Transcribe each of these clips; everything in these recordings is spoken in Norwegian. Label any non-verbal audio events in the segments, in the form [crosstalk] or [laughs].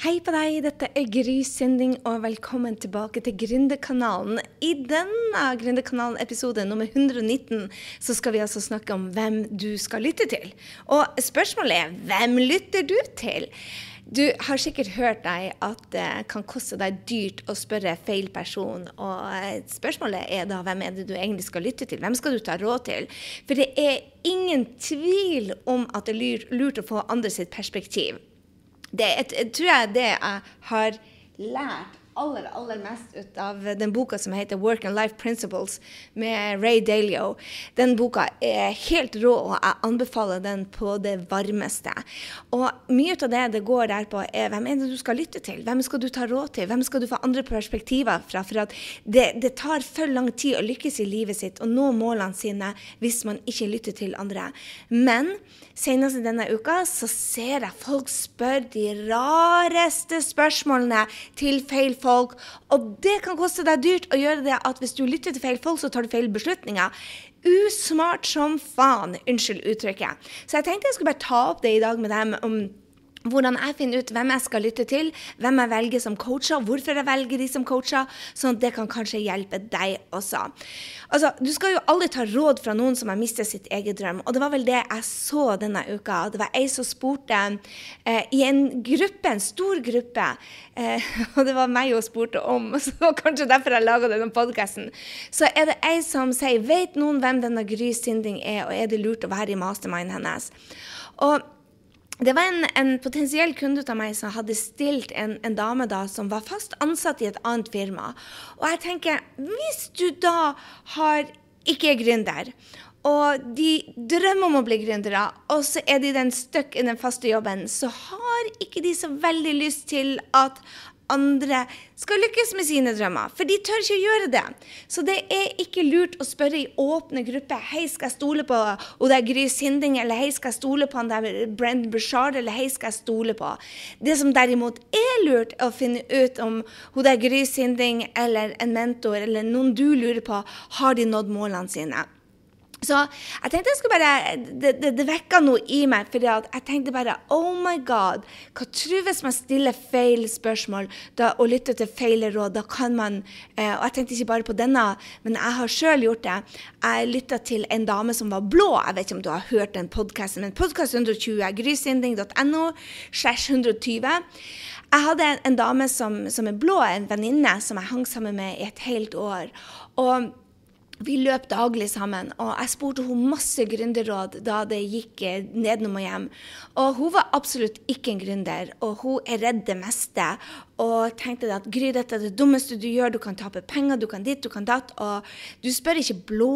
Hei på deg, dette er Gry Sinding, og velkommen tilbake til Gründerkanalen. I denne Gründerkanalen-episode nummer 119 så skal vi altså snakke om hvem du skal lytte til. Og spørsmålet er hvem lytter du til? Du har sikkert hørt deg at det kan koste deg dyrt å spørre feil person. Og spørsmålet er da hvem er det du egentlig skal lytte til? Hvem skal du ta råd til? For det er ingen tvil om at det er lurt å få andre sitt perspektiv det jeg, tror jeg det jeg har lært aller, aller mest ut av den boka som heter 'Work and Life Principles' med Ray Dalio. Den boka er helt rå, og jeg anbefaler den på det varmeste. Og mye av det det går der på, er hvem er det du skal lytte til? Hvem skal du ta råd til? Hvem skal du få andre perspektiver fra? For at det, det tar for lang tid å lykkes i livet sitt og nå målene sine hvis man ikke lytter til andre. Men senest i denne uka så ser jeg folk spør de rareste spørsmålene til feil folk. Og det kan koste deg dyrt å gjøre det at hvis du lytter til feil folk, så tar du feil beslutninger. Usmart som faen. Unnskyld uttrykket. Så jeg tenkte jeg skulle bare ta opp det i dag med dem om hvordan jeg finner ut hvem jeg skal lytte til, hvem jeg velger som coacher, hvorfor jeg velger de som coacher, sånn at det kan kanskje hjelpe deg også. Altså, Du skal jo aldri ta råd fra noen som har mistet sitt eget drøm. Og det var vel det jeg så denne uka. Det var ei som spurte eh, i en gruppe, en stor gruppe, eh, [laughs] og det var meg hun spurte om, [laughs] så kanskje derfor jeg laga denne podkasten, så er det ei som sier Vet noen hvem denne Gry Sinding er, og er det lurt å være i mastermind hennes? Og det var en, en, potensiell kunde av meg som hadde stilt en, en, dame da som var fast ansatt i et annet firma. Og jeg tenker, hvis du da har ikke er gründer, og de drømmer om å bli gründere, og så er de den stuck i den faste jobben, så har ikke de så veldig lyst til at andre skal lykkes med sine drømmer. For de tør ikke å gjøre det. Så det er ikke lurt å spørre i åpne grupper hei, skal jeg stole på og det er Gry Sinding, eller hei, skal jeg stole på han der Brent Bushard, eller hei, skal jeg stole på. Det som derimot er lurt, er å finne ut om der Gry Sinding eller en mentor eller noen du lurer på, har de nådd målene sine. Så jeg tenkte jeg skulle bare, Det, det, det vekka noe i meg. for jeg tenkte bare Oh my God! Hva tror hvis man stiller feil spørsmål da, og lytter til feil råd? Da kan man eh, Og jeg tenkte ikke bare på denne, men jeg har sjøl gjort det. Jeg lytta til en dame som var blå. Jeg vet ikke om du har hørt den podkasten, men podkast 120, grysynding.no slash 120. Jeg hadde en, en dame som, som er blå, en venninne som jeg hang sammen med i et helt år. Og vi løp daglig sammen, og jeg spurte henne masse gründerråd da det gikk eh, nedenom og hjem. Og hun var absolutt ikke en gründer, og hun er redd det meste og tenkte at Gry, dette er det dummeste du gjør, du kan tape penger, du kan dit, du kan datt. Og du spør ikke blå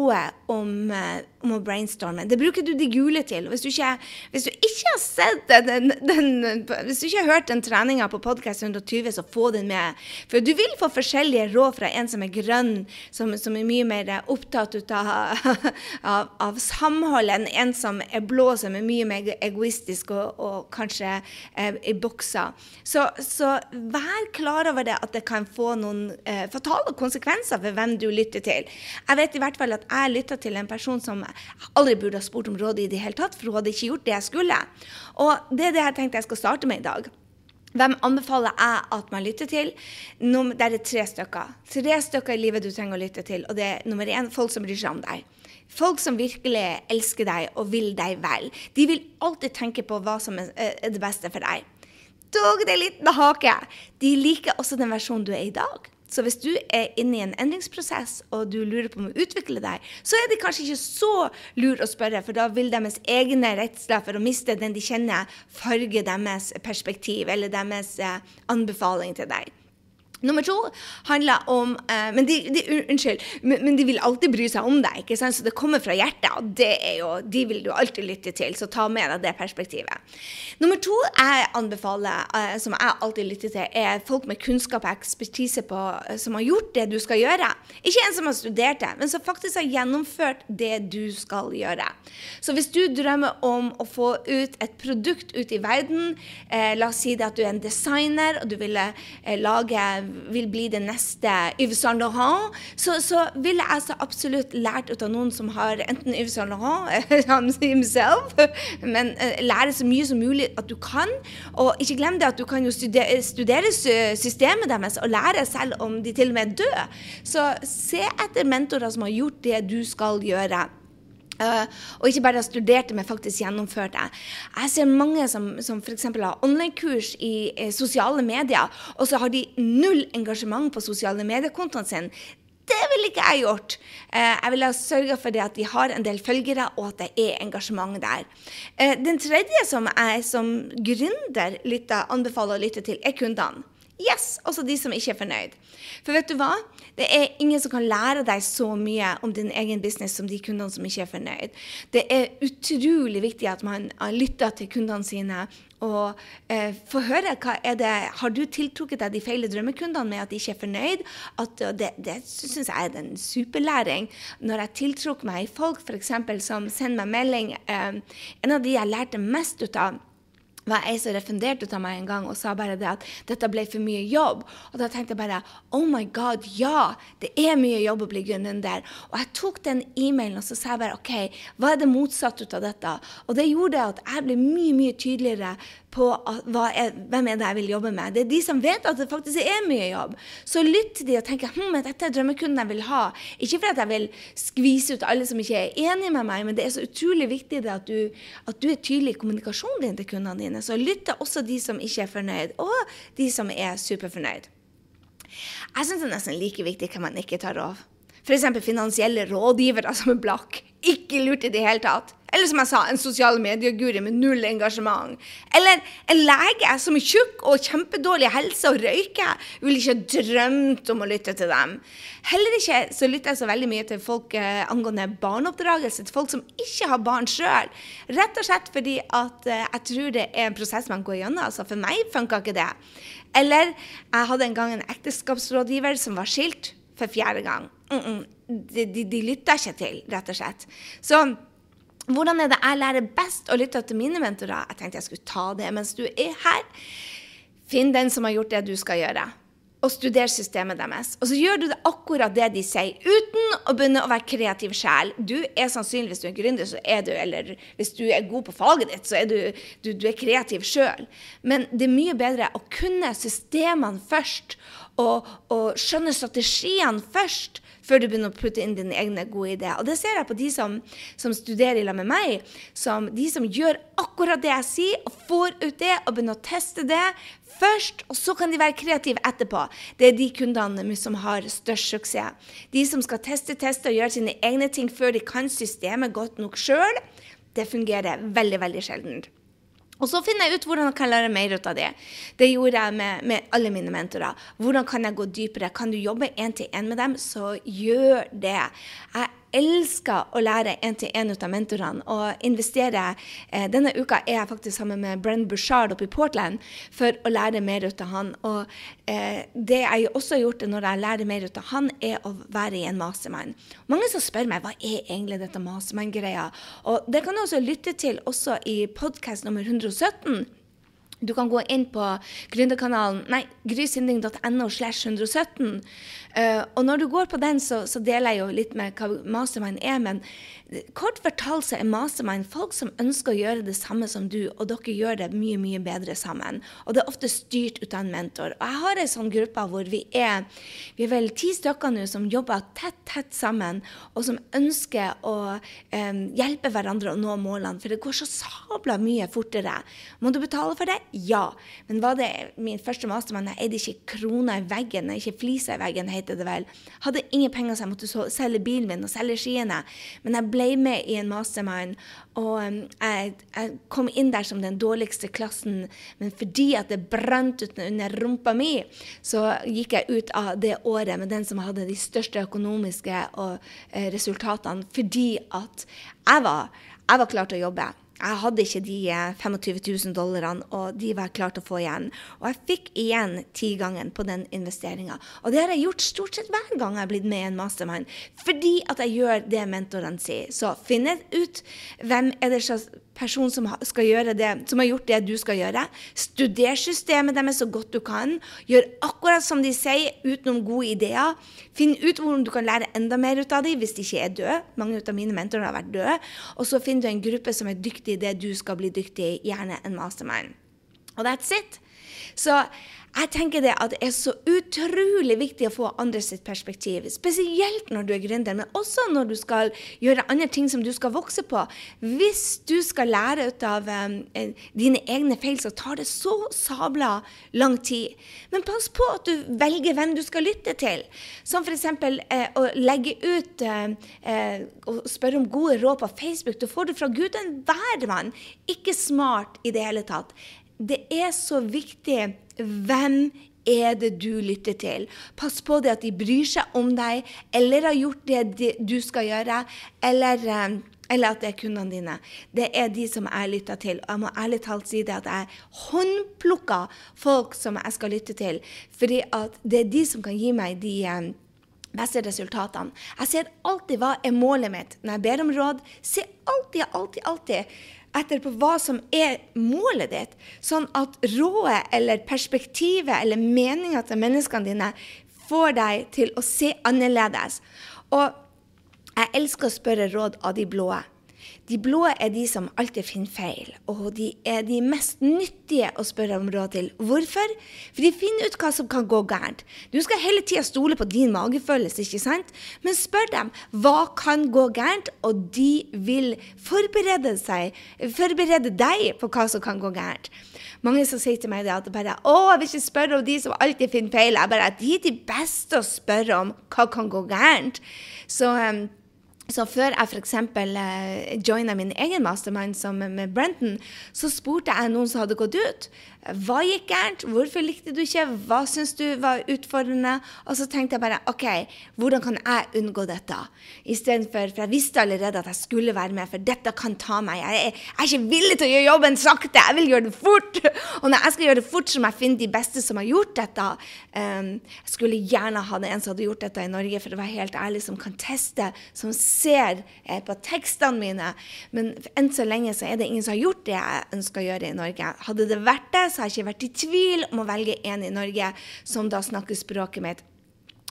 om, eh, om, å brainstorme. Det bruker du de gule til. Hvis du ikke, hvis du ikke har sett den, den, Hvis du ikke har hørt den treninga på podkast 120, så få den med. For du vil få forskjellige råd fra en som er grønn, som, som er mye mer opptatt [laughs] av, av, av samhold, enn en som er blå, som er mye mer egoistisk og, og kanskje eh, i bokser. Så, så vær vær klar over det at det kan få noen eh, fatale konsekvenser for hvem du lytter til. Jeg vet i hvert fall at jeg lytta til en person som aldri burde ha spurt om råd i det hele tatt, for hun hadde ikke gjort det jeg skulle. Og det er det jeg tenkte jeg skal starte med i dag. Hvem anbefaler jeg at man lytter til? Det er tre stykker. Tre stykker i livet du trenger å lytte til. Og det er nummer én folk som bryr seg om deg. Folk som virkelig elsker deg og vil deg vel. De vil alltid tenke på hva som er det beste for deg dog det er liten hake. De liker også den versjonen du er i dag. Så hvis du er inne i en endringsprosess og du lurer på om å utvikle deg, så er det kanskje ikke så lurt å spørre, for da vil deres egne redsler for å miste den de kjenner, farge deres perspektiv eller deres eh, anbefaling til deg. Nummer to handler om uh, men, de, de, Unnskyld, men, men, de vil alltid bry seg om deg, ikke sant? så det kommer fra hjertet. Og det er jo, de vil du alltid lytte til, så ta med deg det perspektivet. Nummer to jeg anbefaler, uh, som jeg alltid lytter til, er folk med kunnskap og ekspertise på, uh, som har gjort det du skal gjøre. Ikke en som har studert det, men som faktisk har gjennomført det du skal gjøre. Så hvis du drømmer om å få ut et produkt ut i verden, la oss si det at du er en designer og du ville lage vil bli det neste Yves Saint Laurent, så, så ville jeg så absolutt lært ut av noen som har enten Yves Saint Laurent [laughs] himself, men uh, lære så mye som mulig at du kan. Og ikke glem det at du kan jo studere, studere systemet deres og lære selv om de til og med er døde. Så se etter mentorer som har gjort det du skal gjøre. Uh, og ikke bare har studert det, men faktisk gjennomført det. Jeg ser mange som, som f.eks. har online-kurs i eh, sosiale medier, og så har de null engasjement på sosiale mediekontoene sine. Det ville ikke jeg gjort. Uh, jeg ville sørga for det at de har en del følgere, og at det er engasjement der. Uh, den tredje som jeg som gründer lytter, anbefaler å lytte til, er kundene. Yes, også de som ikke er fornøyd. For vet du hva? Det er ingen som kan lære deg så mye om din egen business som de kundene som ikke er fornøyd. Det er utrolig viktig at man lytter til kundene sine og eh, får høre hva er det Har du tiltrukket deg de feile drømmekundene med at de ikke er fornøyd? At, det det syns jeg er en superlæring. Når jeg tiltrukker meg folk for eksempel, som sender meg melding eh, En av de jeg lærte mest ut av var ei som refunderte ut av meg en gang og sa bare det at dette ble for mye jobb. Og da tenkte jeg bare oh my god, ja, det er mye jobb å bli gründer. Og jeg tok den e-mailen og så sa jeg bare OK, hva er det motsatte ut av dette? Og det gjorde at jeg ble mye, mye tydeligere på er, hvem er det jeg vil jobbe med. Det er de som vet at det faktisk er mye jobb. Så lytt til de og tenk hm, dette er drømmekunden jeg vil ha. Ikke fordi jeg vil skvise ut alle som ikke er enig med meg, men det er så utrolig viktig at du, at du er tydelig i kommunikasjonen din til kundene dine. Så lytt til også de som ikke er fornøyd, og de som er superfornøyd. Jeg syns det er nesten like viktig hva man ikke tar av. F.eks. finansielle rådgivere som er blakk. Ikke lurt i det hele tatt. Eller som jeg sa, en sosiale medier-guri med null engasjement. Eller en lege som er tjukk og kjempedårlig helse og røyker. Vil ikke ha drømt om å lytte til dem. Heller ikke så lytter jeg så veldig mye til folk eh, angående barneoppdragelse, til folk som ikke har barn sjøl. Rett og slett fordi at eh, jeg tror det er en prosess man går gjennom. Altså, for meg funka ikke det. Eller jeg hadde en gang en ekteskapsrådgiver som var skilt for fjerde gang. Mm -mm. De, de, de lytta ikke til, rett og slett. Så hvordan er det jeg lærer best å lytte til mine mentorer? Jeg tenkte jeg skulle ta det mens du er her. Finn den som har gjort det du skal gjøre, og studer systemet deres. Og så gjør du det akkurat det de sier, uten å begynne å være kreativ sjel. Du er sannsynlig, hvis du er gründer, så er du, eller hvis du er god på faget ditt, så er du, du, du er kreativ sjøl. Men det er mye bedre å kunne systemene først, og, og skjønne strategiene først før du begynner å putte inn dine egne gode ideer. Og det ser jeg på de som, som studerer sammen med meg. Som, de som gjør akkurat det jeg sier, og får ut det og begynner å teste det først, og så kan de være kreative etterpå. Det er de kundene som har størst suksess. De som skal teste, teste og gjøre sine egne ting før de kan systemet godt nok sjøl, det fungerer veldig, veldig sjeldent. Og så finner jeg ut hvordan jeg kan lære mer ut av det. Det gjorde jeg med, med alle mine mentorer. Hvordan kan jeg gå dypere? Kan du jobbe én til én med dem, så gjør det. Jeg elsker å lære én-til-én av mentorene og investere. Eh, denne uka er jeg faktisk sammen med Brenn Bushard oppe i Portland for å lære mer ut av han. Og eh, det jeg også har gjort når jeg lærer mer ut av han, er å være i en mastermind. Mange som spør meg hva er egentlig dette mastermind-greia. Og det kan du også lytte til også i podkast nummer 117. Du kan gå inn på gründerkanalen nei, grysynding.no slash 117. Uh, og når du går på den, så, så, deler jeg jo litt med hva mastermind er. Men kort fortalt så er mastermind folk som ønsker å gjøre det samme som du, og dere gjør det mye, mye bedre sammen. Og det er ofte styrt ut av en mentor. Og jeg har ei sånn gruppe hvor vi er vi er vel ti stykker nå som jobber tett, tett sammen, og som ønsker å um, hjelpe hverandre å nå målene. For det går så sabla mye fortere. Må du betale for det? Ja. Men var det min første mastermind? Jeg eide ikke krona i veggen, ikke flisa i veggen. Heter det vel. Hadde ingen penger, så jeg måtte selge bilen min og selge skiene. Men jeg ble med i en mastermind, og um, jeg, jeg, kom inn der som den dårligste klassen. Men fordi at det brant under rumpa mi, så gikk jeg ut av det året med den som hadde de største økonomiske og, eh, resultatene, fordi at jeg var, jeg var klar til å jobbe. Jeg hadde ikke de 25 000 dollarene, og de var jeg klar å få igjen. Og jeg fikk igjen tigangen på den investeringa. Og det har jeg gjort stort sett hver gang jeg har blitt med i en mastermind, fordi at jeg gjør det mentorene sier. Så finn ut hvem er det slags person som skal gjøre det, som har gjort det du skal gjøre. Studer systemet deres så godt du kan. Gjør akkurat som de sier, utenom gode ideer. Finn ut hvordan du kan lære enda mer ut av dem hvis de ikke er døde. Mange av mine mentorer har vært døde. Og så finner du en gruppe som er dyktig i det du skal bli dyktig i, gjerne en mastermind. Og that's it. Så jeg tenker det at det er så utrolig viktig å få andre sitt perspektiv. Spesielt når du er gründer, men også når du skal gjøre andre ting som du skal vokse på. Hvis du skal lære ut av um, dine egne feil, så tar det så sabla lang tid. Men pass på at du velger hvem du skal lytte til. Som f.eks. Eh, å legge ut eh, og spørre om gode råd på Facebook. Du får det fra Gud enhver mann. Ikke smart i det hele tatt det er så viktig hvem er det du lytter til. Pass på det at de bryr seg om deg, eller har gjort det du skal gjøre, eller, eh, eller at det er kundene dine. Det er de som jeg lytter til. Og jeg må ærlig talt si det at jeg håndplukker folk som jeg skal lytte til. fordi det er de som kan gi meg de eh, beste resultatene. Jeg ser alltid hva er målet mitt når jeg ber om råd. Se alltid, alltid, alltid etter på hva som er målet ditt, sånn at rådet eller perspektivet eller meninga til menneskene dine får deg til å se annerledes. Og jeg elsker å spørre råd av de blå. De blå er de som alltid finner feil, og de er de mest nyttige å spørre om råd til. Hvorfor? For de finner ut hva som kan gå gærent. Du skal hele tida stole på din magefølelse, ikke sant? Men spør dem hva kan gå gærent, og de vil forberede, seg, forberede deg på hva som kan gå gærent. Mange som sier til meg det at bare, å, jeg vil ikke spørre om de som alltid finner feil. Jeg bare, De er de beste å spørre om hva kan gå gærent. Så um, så før jeg f.eks. Eh, joina min egen mastermind som med Brenton, så spurte jeg noen som hadde gått ut. Hva gikk gærent? Hvorfor likte du ikke? Hva syns du var utfordrende? Og så tenkte jeg bare OK, hvordan kan jeg unngå dette? Istedenfor For jeg visste allerede at jeg skulle være med, for dette kan ta meg. Jeg er, jeg er ikke villig til å gjøre jobben sakte, jeg vil gjøre det fort. [laughs] Og når jeg skal gjøre det fort, så må jeg finne de beste som har gjort dette. Um, jeg skulle gjerne ha en som hadde gjort dette i Norge, for å være helt ærlig, som kan teste, som ser eh, på tekstene mine. Men enn så lenge så er det ingen som har gjort det jeg ønsker å gjøre i Norge. Hadde det vært det, så har jeg ikke vært i tvil om å velge en i Norge som da snakker språket mitt.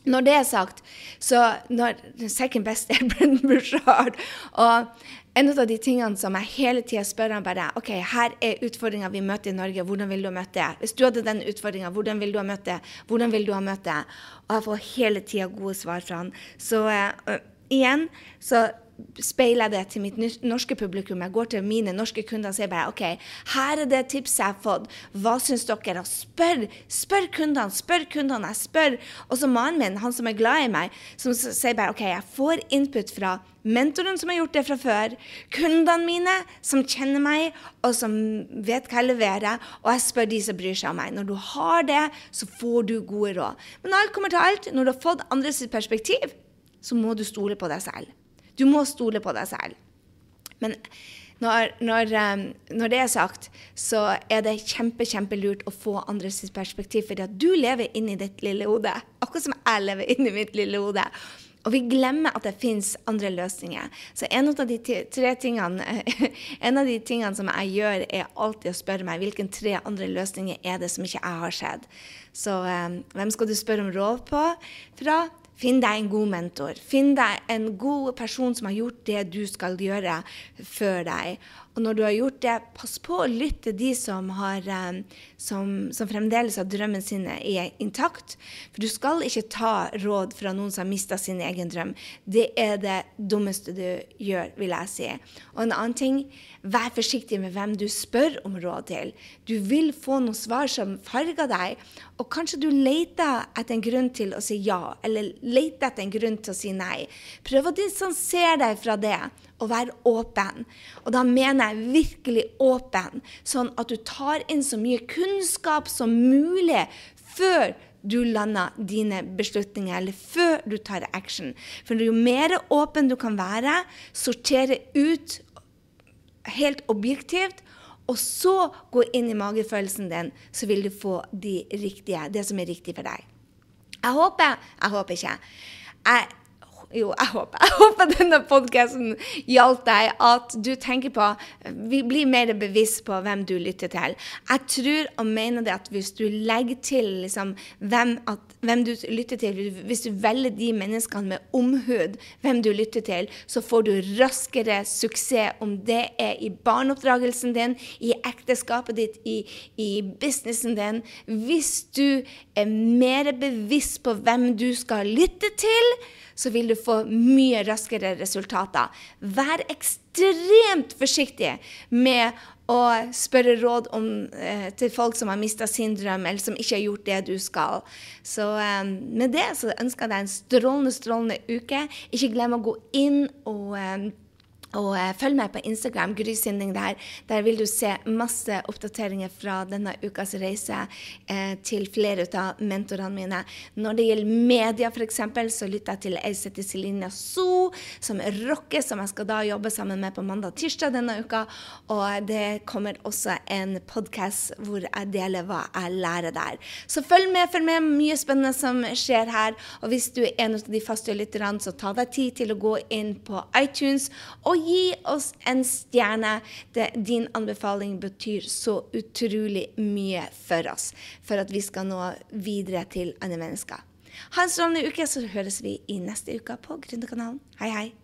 Når det er sagt, så når second best er Brendan Bushard og en av de tingene som jeg hele tida spør han bare OK, her er utfordringa vi møter i Norge. Hvordan vil du ha møtt det? Hvis du hadde den utfordringa, hvordan vil du ha møtt det? Hvordan vil du ha møtt det? Og jeg får hele tida gode svar fra han. Så uh, igjen så speiler det til mitt norske publikum. Jeg går til mine norske kunder og sier bare OK, her er det tipset jeg har fått. Hva syns dere? Og spør, spør kundene, spør kundene. Jeg spør. Og så mannen min, han som er glad i meg, som sier bare OK, jeg får input fra mentoren som har gjort det fra før, kundene mine som kjenner meg, og som vet hva jeg leverer, og jeg spør de som bryr seg om meg. Når du har det, så får du gode råd. Men når alt kommer til alt, når du har fått andres perspektiv, så må du stole på deg selv. Du må stole på deg selv. Men når, når, um, når, det er sagt, så er det kjempe, kjempelurt å få andres perspektiv. For du lever inni ditt lille hode, akkurat som jeg lever inni mitt lille hode. Og vi glemmer at det fins andre løsninger. Så en av de tre tingene [laughs] en av de tingene som jeg gjør, er alltid å spørre meg hvilke tre andre løsninger er det som ikke jeg har sett. Så um, hvem skal du spørre om råd på fra? Finn deg en god mentor. Finn deg en god person som har gjort det du skal gjøre før deg. Og når du har gjort det, pass på å lytte til de som, har, eh, som, som fremdeles har drømmen sin intakt. For du skal ikke ta råd fra noen som har mista sin egen drøm. Det er det dummeste du gjør, vil jeg si. Og en annen ting, vær forsiktig med hvem du spør om råd til. Du vil få noen svar som farger deg, og kanskje du leter etter en grunn til å si ja, eller leter etter en grunn til å si nei. Prøv å distansere deg fra det og være åpen. Og da mener jeg virkelig åpen, sånn at du tar inn så mye kunnskap som mulig før du lander dine beslutninger, eller før du tar action. For jo mer åpen du kan være, sortere ut helt objektivt, og så gå inn i magefølelsen din, så vil du få de riktige, det som er riktig for deg. Jeg håper Jeg håper ikke. Jeg jo, jeg håper, jeg håper denne podkasten hjalp deg. At du tenker på Vi blir mer bevisst på hvem du lytter til. Jeg tror og mener det at hvis du legger til liksom, hvem, at, hvem, du lytter til, hvis du velger de menneskene med omhud, hvem du lytter til, så får du raskere suksess, om det er i barneoppdragelsen din, i ekteskapet ditt, i, i businessen din. Hvis du er mer bevisst på hvem du skal lytte til, så vil du få mye raskere resultater. Vær ekstremt forsiktig med å spørre råd om, eh, til folk som har mista sin drøm, eller som ikke har gjort det du skal. Så eh, med det så ønsker jeg deg en strålende, strålende uke. Ikke glem å gå inn og eh, og eh, følg meg på Instagram, Gry der. Der vil du se masse oppdateringer fra denne ukas reise eh, til flere av mentorene mine. Når det gjelder media, f.eks., så lytter jeg til ei som heter Celine So, som rocker, som jeg skal da jobbe sammen med på mandag og tirsdag denne uka. Og det kommer også en podkast hvor jeg deler hva jeg lærer der. Så følg med, følg med. Mye spennende som skjer her. Og hvis du er en av de faste lytterne, så ta deg tid til å gå inn på iTunes og gi oss en stjerne. Det, din anbefaling betyr så utrolig mye for oss, for at vi skal nå videre til andre mennesker. Ha en strålende uke, så høres vi i neste uke på Gründerkanalen. Hei, hei.